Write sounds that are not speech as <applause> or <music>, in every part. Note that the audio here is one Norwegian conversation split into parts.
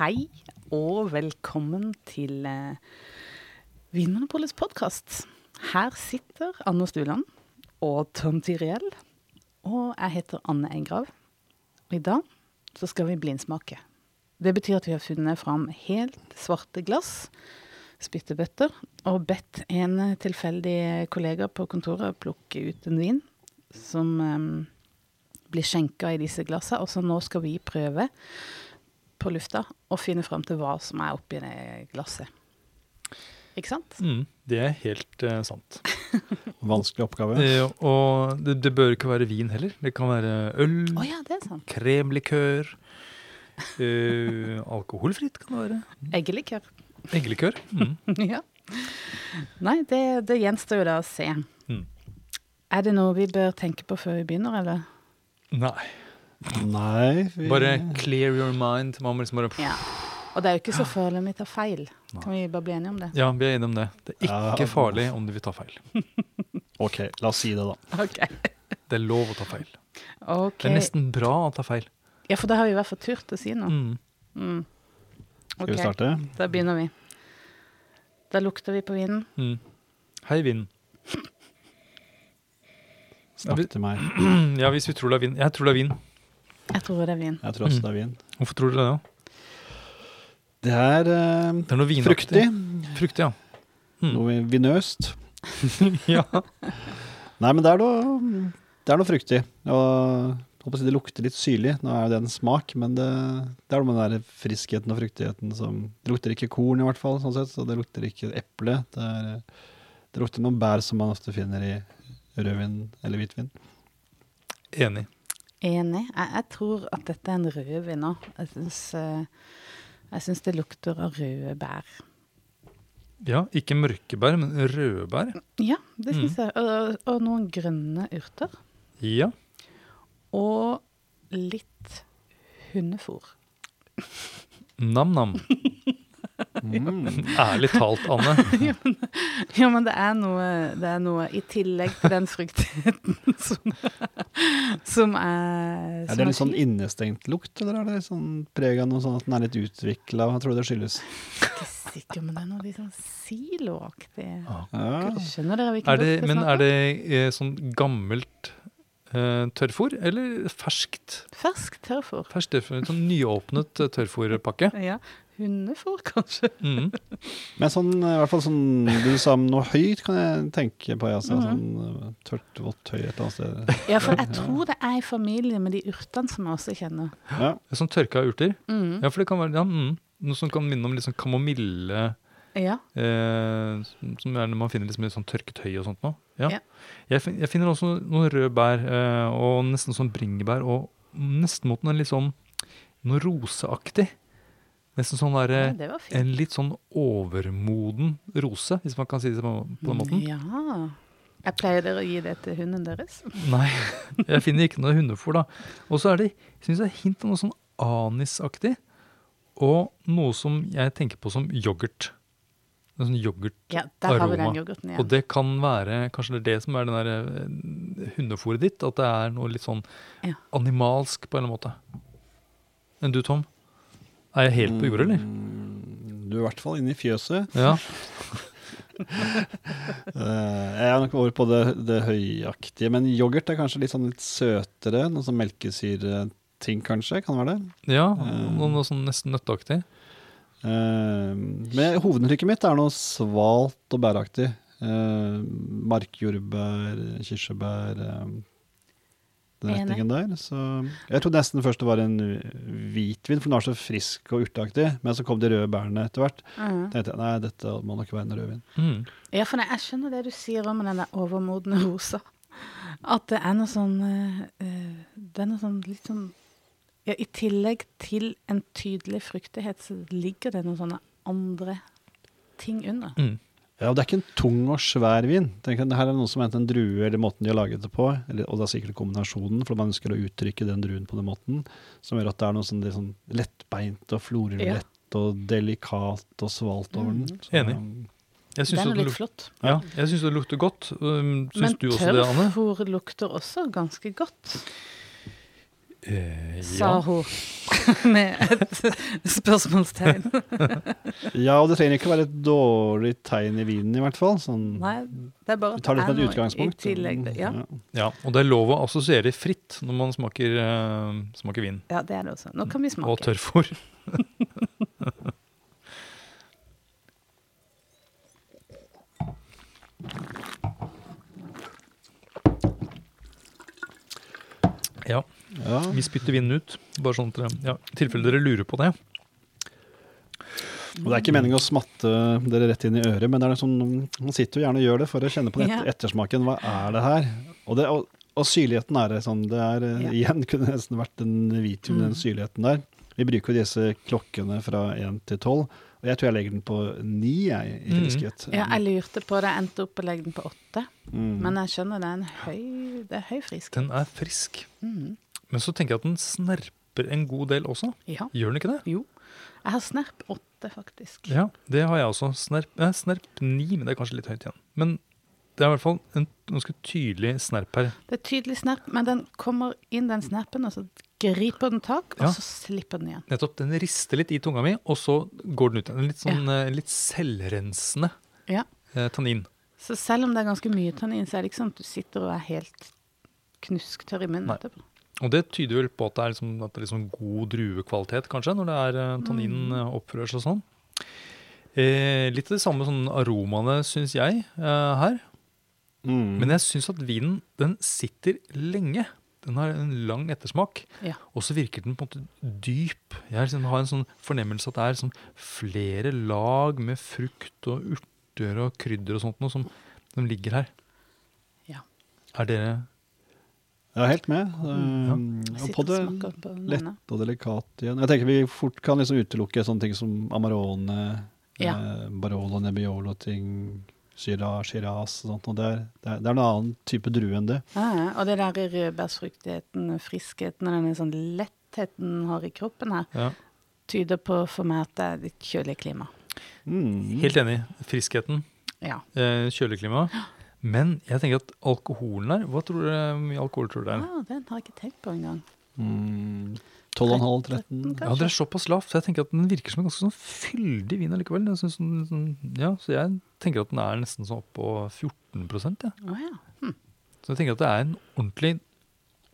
Hei og velkommen til eh, Vinmonopolets podkast. Her sitter Anne Stuland og Tom Tyriell. Og jeg heter Anne Engrav. I dag så skal vi blindsmake. Det betyr at vi har funnet fram helt svarte glass, spyttebøtter, og bedt en tilfeldig kollega på kontoret plukke ut en vin som eh, blir skjenka i disse glassene. Og så nå skal vi prøve på lufta og finne fram til hva som er oppi det glasset. Ikke sant? Mm, det er helt uh, sant. <laughs> Vanskelig oppgave. Eh, og det, det bør ikke være vin heller. Det kan være øl, oh, ja, det er sant. kremlikør uh, Alkoholfritt kan det være. Eggelikør. Eggelikør. Mm. <laughs> ja. Nei, det, det gjenstår jo da å se. Mm. Er det noe vi bør tenke på før vi begynner, eller? Nei. Nei vi... Bare clear your mind. Man må liksom bare Ja. Og det er jo ikke så farlig om vi tar feil. Kan vi bare bli enige om det? Ja, vi er enige om det. Det er ikke Ja. farlig om du vil ta feil. <laughs> Ok, la oss si det, da. <laughs> Okay. Det er lov å ta feil. Okay. Det er nesten bra å ta feil. Ja, for da har vi i hvert fall turt å si noe. Mm. Mm. Skal vi starte? Da begynner vi. Da lukter vi på vinden. Mm. Hei, vinden. Snakk til meg. <clears throat> Ja, hvis vi tror det er vind. Jeg tror det er vin. Jeg tror det er vin. Jeg tror også Mm. det er vin. Hvorfor tror dere det? da? Det er eh, Det er noe vinaktig. fruktig. Fruktig, ja. Mm. Noe vinøst. <laughs> ja. Nei, men det er noe, det er noe fruktig. Og jeg håper å si det lukter litt syrlig. Nå er jo det en smak, men det, det er noe med den der friskheten og fruktigheten som Det lukter ikke korn, i hvert fall, sånn sett, så det lukter ikke eple. Det, er, det lukter noen bær som man ofte finner i rødvin eller hvitvin. Enig. Enig. Jeg, jeg tror at dette er en rødvin nå. Jeg syns, eh, jeg syns det lukter av røde bær. Ja, ikke mørke bær, men røde bær. Ja, det syns jeg. Og, og noen grønne urter. Ja. Og litt hundefôr. Nam-nam. <laughs> Mm. Ærlig talt, Anne. <laughs> Ja, men det er noe, det er noe i tillegg til den fruktigheten <laughs> som, som er Er det en sånn innestengt lukt, eller er det sånn preg av noe sånn at den er litt utvikla? Hva tror du det skyldes? ikke sikker, men det er noe litt sånn siloaktig. Ja. Skjønner dere hvilken lukt det, snakker om? men er det eh, sånn gammelt eh, tørrfôr, eller ferskt? Ferskt tørrfôr. Ferskt tørrfôr, sånn nyåpnet eh, tørrfôrpakke. Ja. Hundefôr, kanskje. Mm. Men sånn, i hvert fall sånn Du sa om noe høyt, kan jeg tenke på. Altså, Mhm. Sånn eh, tørt, vått høy et eller annet sted. Ja, for jeg tror det er i familie med de urtene som jeg også kjenner. Ja. Sånn tørka urter. Mm. Ja, for det kan være ja, mm, noe som kan minne om litt sånn kamomille Ja. eh, som- Som er når man finner liksom i sånn tørket høy og sånt nå. Ja. Ja. Jeg, fin- jeg finner også noen røde bær, eh, og nesten sånn bringebær, og nesten mot noe litt sånn noe roseaktig. Nesten sånn ja, var fint. En litt sånn overmoden rose, hvis man kan si det på, på den måten. Ja. Jeg pleier dere å gi det til hunden deres? Nei, <laughs> jeg finner ikke noe hundefôr, da. Og så er det synes jeg, hint av noe sånn anisaktig, og noe som jeg tenker på som yoghurt. En sånn yoghurt. Ja, der har vi den yoghurten Og det kan være kanskje det er det som er den der eh, hundefôret ditt, at det er noe litt sånn Ja. animalsk på en eller annen måte. Enn du, Tom? Er jeg helt på jordet, eller? Mm, Du er i hvert fall inne i fjøset. Ja. <laughs> Eh, jeg er nok over på det, det høyaktige, men yoghurt er kanskje litt sånn litt søtere. Noe sånn melkesyreting, kanskje? Kan det være det? ja Eh. noe, noe sånn nesten nøtteaktig. Eh, men hovedinntrykket mitt er noe svalt og bæraktig. Markjordbær, kirsebær Den retningen der. Så jeg trodde nesten først det var en hvitvin, for den var så frisk og urteaktig. Men så kom de røde bærene etter hvert. Mm. tenkte jeg nei, dette må nok være en rødvin. Mm. Ja, for jeg skjønner det du sier om den der overmodne rosa. At det er noe sånn eh, eh, Det er noe sånn litt sånn ja, I tillegg til en tydelig fruktighet, så ligger det noen sånne andre ting under. Mm. Ja, og Det er ikke en tung og svær vin. Tenk her er noe som enten en drue eller måten de har laget det på, eller, og det er sikkert kombinasjonen, for man ønsker å uttrykke den druen på den måten, som gjør at det er noe sånn, sånn lettbeint og florlett og delikat og svalt over den. Så, Enig. Jeg syns Den er det, litt luk flott. ja, jeg synes det lukter godt. Um, Men Syns du også det, Anne? tørrfôr lukter også ganske godt, Eh, sa ja. hun. <laughs> med et spørsmålstegn. <laughs> Ja, og det trenger ikke være et dårlig tegn i vinen, i hvert fall. Sånn, Nei, det er bare vi tar det som et utgangspunkt. I tillegg, ja. Ja, og det er lov å assosiere fritt når man smaker, uh, smaker vin. ja, det er det også. Nå kan vi Og smake. tørrfôr. <laughs> ja, vi spytter vinen ut. Bare sånn at dere, ja, I tilfelle dere lurer på det. Og det er ikke meningen å smatte dere rett inn i øret, men det er sånn, man sitter jo gjerne og gjør det for å kjenne på den et- ettersmaken. Hva er det her? Og, det, og, og syrligheten er det sånn. Det er Ja. igjen <laughs> kunne nesten vært en hvitvin, den Mm. syrligheten der. Vi bruker jo disse klokkene fra 1 til 12, og jeg tror jeg legger den på 9 jeg, i Mm. Ja, jeg lurte på det, endte opp å legge den på åtte. Mm. Men jeg skjønner det er en høy, det er høy frisk. Den er frisk. Mm. Men så tenker jeg at den snerper en god del også. Ja. Gjør den ikke det? Jo. Jeg har snerp åtte, faktisk. Ja, det har jeg også. Snerp, eh, snerp ni, men det er kanskje litt høyt igjen. Men det er i hvert fall en ganske tydelig snerp her. Det er tydelig snerp, men den kommer inn, den snerpen, og så griper den tak, og Ja. så slipper den igjen. Nettopp, Den rister litt i tunga mi, og så går den ut igjen. En litt sånn eh, litt selvrensende Ja. eh, tannin. Så selv om det er ganske mye tannin, så er det ikke sånn at du sitter og er helt knusktørr i munnen etterpå. Og det tyder vel på at det er, liksom, at det er liksom god druekvalitet, kanskje, når det er tannin tanninen Mm. eh, oppfører seg sånn. Eh, litt av de samme sånn aromaene, syns jeg, eh, her. Mm. Men jeg syns at vinen den sitter lenge. Den har en lang ettersmak. Ja. Og så virker den på en måte dyp. Jeg liksom har en sånn fornemmelse at det er sånn flere lag med frukt og urter og krydder og sånt noe som, som ligger her. Ja. Er dere Jeg er helt med. Ja. Um, og på det lette lett og delikat igjen. Jeg tenker vi fort kan liksom utelukke sånne ting som Amarone, Ja. eh, Barolo, Nebbiolo-ting, syras, Shiraz og sånt. Og det, er, det, er, det er en annen type drue enn det. Ja, ja. og det der rødbærsfruktigheten, friskheten og denne sånn lettheten den har i kroppen her, ja, tyder på for meg at det er litt kjølig klima. Mm. Helt enig. Friskheten, Ja. eh, kjøleklima. Men jeg tenker at alkoholen her Hva tror du mye alkohol tror du det er? Ah, den har jeg ikke tenkt på engang. Mm. 12,5-13. Kanskje. Ja, det er såpass lavt, så jeg tenker at den virker som en ganske sånn fyldig vin allikevel. Jeg synes den, sånn, ja, så jeg tenker at den er nesten sånn oppå 14 ja. Oh, ja. Så jeg tenker at det er en ordentlig,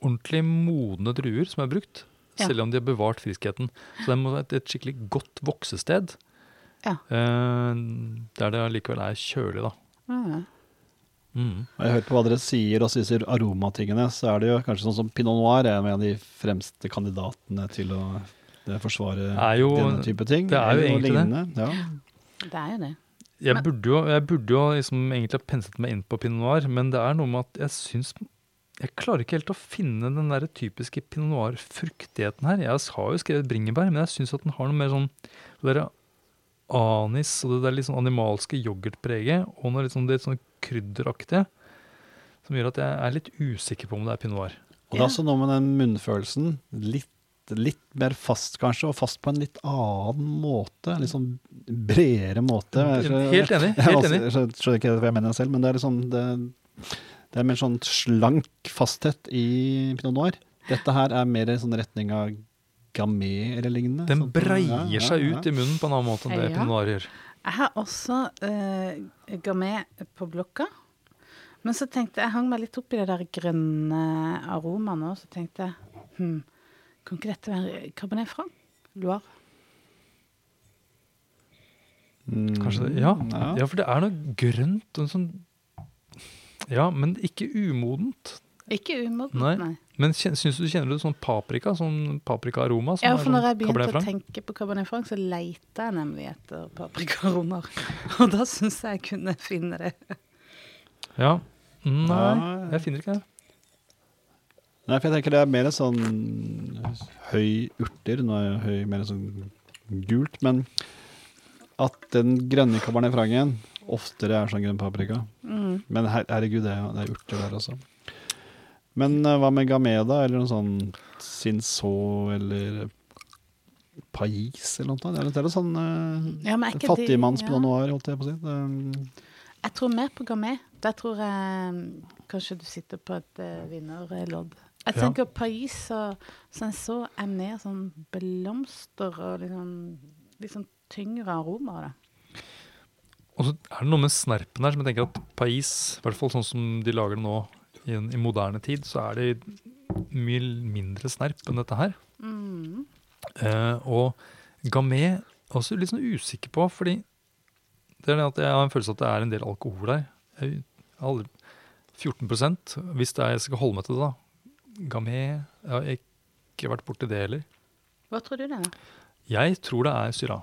ordentlig modne druer som er brukt, Ja. selv om de har bevart friskheten. Så det må være et, et skikkelig godt voksested, Ja. eh, der det allikevel er kjølig, da. Ja, ja. Mm. Og jeg hører på hva dere sier, og sier aromatingene, så er det jo kanskje sånn som Pinot Noir er en av de fremste kandidatene til å forsvare jo- denne type ting. det er jo egentlig lignende. det. Ja. Det er jo det. Jeg, burde jo, jeg burde jo liksom egentlig ha penset meg inn på pinot noir, men det er noe med at jeg syns Jeg klarer ikke helt å finne den der typiske pinot noir-fruktigheten her. Jeg har jo skrevet bringebær, men jeg syns at den har noe mer sånn det der anis og det der litt sånn animalske yoghurtpreget, og noe litt sånn, litt sånn krydderaktige, som gjør at jeg er litt usikker på om det er pinot noir. Og det er også noe med den munnfølelsen. Litt, litt mer fast, kanskje, og fast på en litt annen måte. En Litt sånn bredere måte. Jeg skjønner- Helt enig, <laughs> helt enig. jeg skjønner, skjønner ikke hva jeg mener selv, men det er liksom det, det er mer sånn slank fasthet i pinot noir. Dette her er mer i sånn retning av gamé eller lignende. Den Sånn- breier ja, ja, seg ut i munnen på en annen måte enn det pinot noir gjør. Jeg har også uh, med på blokka. Men så tenkte jeg, jeg hang meg litt opp i det der grønne aromaen nå, så tenkte jeg hm, kan ikke dette være Cabernet Franc? Loire? Mm, Kanskje det? Ja. ja. ja, for det er noe grønt En sånn Ja, men ikke umodent. Ikke umodent, Nei. nei. Men syns du du kjenner det sånn paprika? Sånn paprikaaroma? som Ja, for når sånn jeg begynte å tenke på Cabernet Franc, så leita jeg nemlig etter paprikaromer. <laughs> Og da syns jeg jeg kunne finne det. Ja. Nei, jeg finner ikke det. Nei, for jeg tenker det er mer sånn høy urter. Nå er høy mer sånn gult, men at den grønne cabernet frangen oftere er sånn grønn paprika. Mm. Men her, herregud, det er, det er urter der også. Men uh, hva med Gameda. Eller noe sånn Sinso, eller Pais eller noe sånt? Det er- sånn uh, Ja, men er ikke det- fattigmanns ja. noir, holdt jeg på å si. Det, Jeg tror mer på Gamé. Der tror jeg kanskje du sitter på et uh, vinnerlodd. Jeg Ja. tenker Pais og Sinso er mer sånn blomster og liksom, liksom tyngre aroma. Da. Og så er det noe med snerpen her som jeg tenker at Pais, i hvert fall sånn som de lager det nå i, en, i moderne tid, så er det mye mindre snerp enn dette her. Mm. Eh, og Gamé også litt sånn usikker på, fordi det er det at jeg har en følelse at det er en del alkohol der. Jeg aldri, 14 hvis er, jeg skal holde meg til det, da. Gamé Jeg har ikke vært borti det heller. Hva tror du det er? Jeg tror det er syra.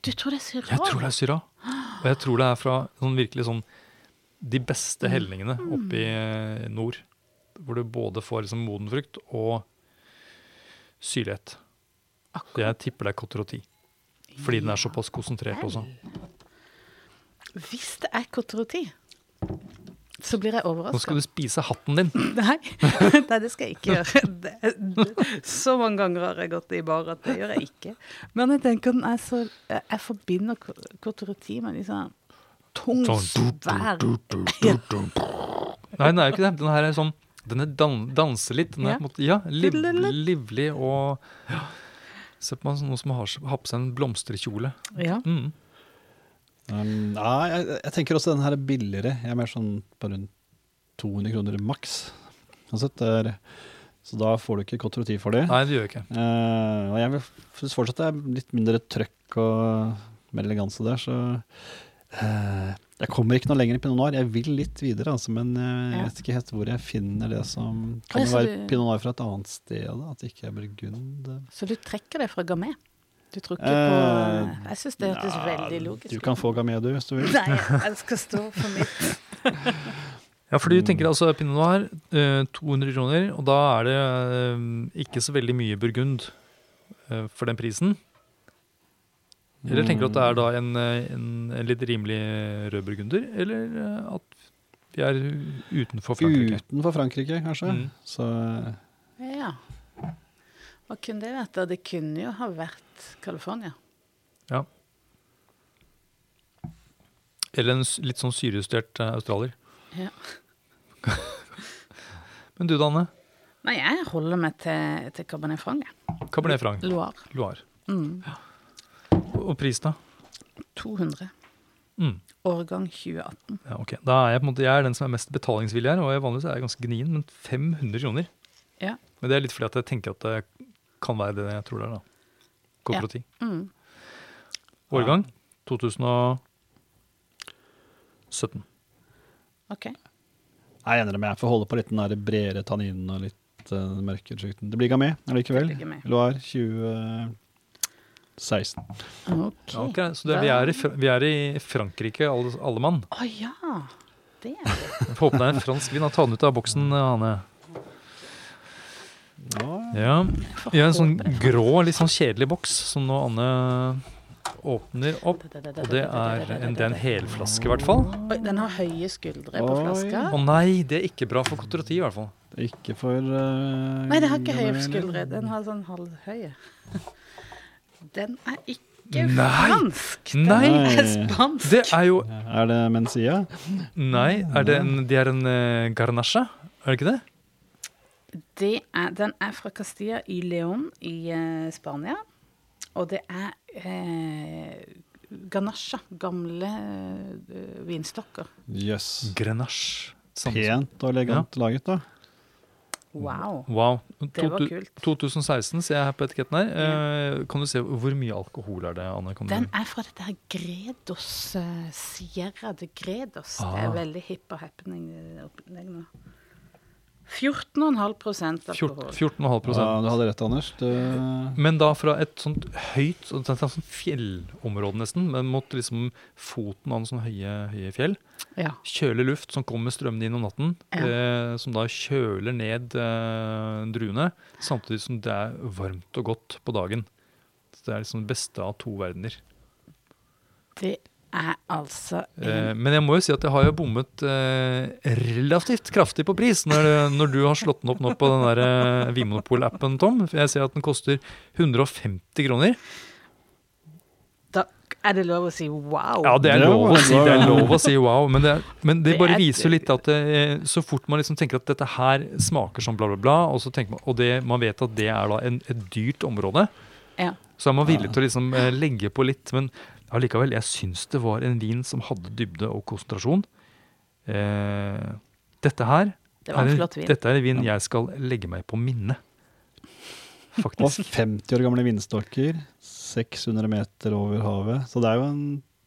Du tror det er syra? Jeg tror det er syra. Og jeg tror det er fra sånn virkelig sånn de beste hellingene oppe i eh, nord. Hvor du både får liksom moden frukt og syrlighet. Akkurat. jeg tipper det er Cotroti. Fordi den er såpass konsentrert også. Hvis det er Cotroti, så blir jeg Nå skal du spise hatten din. <laughs> Nei. <laughs> Nei, det skal jeg ikke gjøre. <laughs> Det, det, så mange ganger har jeg gått i bar at det gjør jeg ikke. Men jeg tenker den er så Jeg, jeg forbinder Cotroti med liksom tung, Sånn svær Nei, den er jo ikke det. Den her er sånn Den er dan danser litt. Den er Ja. på en måte, ja, liv livlig og ja. Se på meg som noen som har, har på seg en blomsterkjole. Ja. Mm. Um, nei, jeg, jeg tenker også den her er billigere. Jeg er mer sånn på rundt 200 kroner maks. Altså, er, så da får du ikke Cotroti for det. Nei, det gjør jeg ikke. Uh, og jeg syns fortsatt det er litt mindre trøkk og mer eleganse der, så Jeg kommer ikke noe lenger i pinot noir. Jeg vil litt videre, altså, men jeg vet ikke helt hvor jeg finner det som Kan det være du- pinot noir fra et annet sted, da? At det ikke er burgund? Så du trekker det fra gamet? Du tror ikke Eh, på Jeg syns det hørtes Ja, veldig logisk Du kan få gamet, du, hvis du vil. Nei, jeg skal stå for mitt. Ja, for du Mm. tenker altså Pinot Noir, eh, 200 kroner, og da er det eh, ikke så veldig mye burgund eh, for den prisen. Eller tenker du at det er da en, eh, en, en litt rimelig rød burgunder, eller eh, at vi er utenfor Frankrike? Utenfor Frankrike, kanskje. Mm. Så Ja. Hva kunne det vært? da? Det kunne jo ha vært California. Eller en litt sånn syrejustert eh, australier. Ja. <laughs> Men du, Danne? Nei, jeg holder meg til, til Cabernet Franc. Cabernet Franc, Loire. Loire. Mm. Og pris, da? 200. Mm. Årgang 2018. Ja, ok. Da er jeg på en måte, jeg er den som er mest betalingsvillig her, og jeg vanligvis er jeg ganske gnien, men 500 kroner. Ja. Men det er litt fordi at jeg tenker at det kan være det jeg tror det er, da. Ja. Mm. Årgang 2017. Ok. Jeg er enig med jeg får holde på litt den der bredere tanninen og litt uh, mørkere sjukten. Det blir gamé allikevel. Loire 20... 16. Okay. okay så det, vi, er i, vi, er i, Frankrike, alle, alle mann. Å oh, ja. Det er det. Få på deg fransk vin. Ta den ut av boksen, Hanne. Ja. Vi har en sånn grå, litt sånn kjedelig boks som nå Anne åpner opp. Og det er en, det er en helflaske, i hvert fall. Oi, den har høye skuldre på flaska. Å nei, det er ikke bra for kontrati, i hvert fall. Ikke for uh, Nei, det har ikke høye skuldre. Den har sånn halvhøye. Den er ikke Nei. fransk! Den Nei. er spansk. Det er jo Er det Mencia? Nei, er det en, de er en uh, garnasje? Er det ikke det? Det er, den er fra Castilla i León i uh, Spania. Og det er uh, ganache, gamle uh, vinstokker. Jøss. Grenache. Pent og elegant laget, da. Wow. Wow. Det var kult. 2016 ser jeg her på etiketten her. Ja. kan du se hvor mye alkohol er det, Anne? Kan du- Den er fra dette her Gredos, eh, Sierra de Gredos. Det Ah. er veldig hipp og happening eh, opplegg nå. 14,5 Fjort- alkohol. 14,5% Ja, du hadde rett, Anders. Det, Men da fra et sånt høyt sånt, sånt fjellområde nesten, men mot liksom foten av en sånn høye, høye fjell. Ja. Kjølig luft som kommer strømmende inn om natten, Ja. eh, som da kjøler ned eh, druene, samtidig som det er varmt og godt på dagen. Så det er liksom det beste av to verdener. Det er altså Eh, en men jeg må jo si at jeg har jo bommet eh, relativt kraftig på pris når, når du har slått den opp nå på den der eh, Vinmonopol-appen, Tom. For jeg ser at den koster 150 kroner. da, Er det lov å si wow? Ja, det er lov å si, det er lov å si wow, men det, men det bare er- viser jo litt at det, så fort man liksom tenker at dette her smaker som bla, bla, bla, og, så tenker man, og det, man vet at det er da en, et dyrt område, Ja. så er man villig til å liksom eh, legge på litt. Men allikevel, jeg syns det var en vin som hadde dybde og konsentrasjon. Eh, dette her Det var en er, flott vin. Dette er en vin jeg skal legge meg på minne. Og 50 år gamle vindstokker. 600 meter over havet. Så det er jo en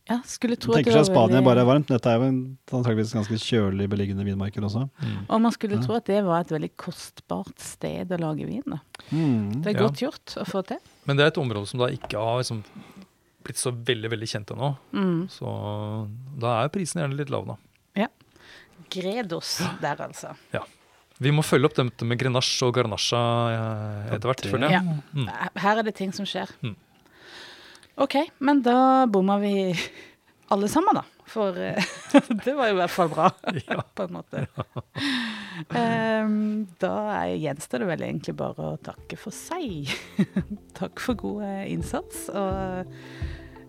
Ja, skulle tro at tenker var seg Spania veldig- bare er varmt. Dette er jo en antakeligvis ganske kjølig beliggende vinmarker også. Mm. Og man skulle Ja. tro at det var et veldig kostbart sted å lage vin. da. Mm. Det er Ja. godt gjort å få til. Men det er et område som da ikke har liksom blitt så veldig veldig kjent ennå. Mm. Så da er prisen gjerne litt lav, da. Gredos der, altså. Ja. Vi må følge opp dette med grenasje og garnasje eh, etter hvert. føler jeg. Ja. Mm. Her er det ting som skjer. Mm. OK, men da bomma vi alle sammen, da. For eh, <laughs> det var jo i hvert fall bra, <laughs> Ja. <laughs> på en måte. Ehm, da er- gjenstår det vel egentlig bare å takke for seg. Takk for god eh, innsats, og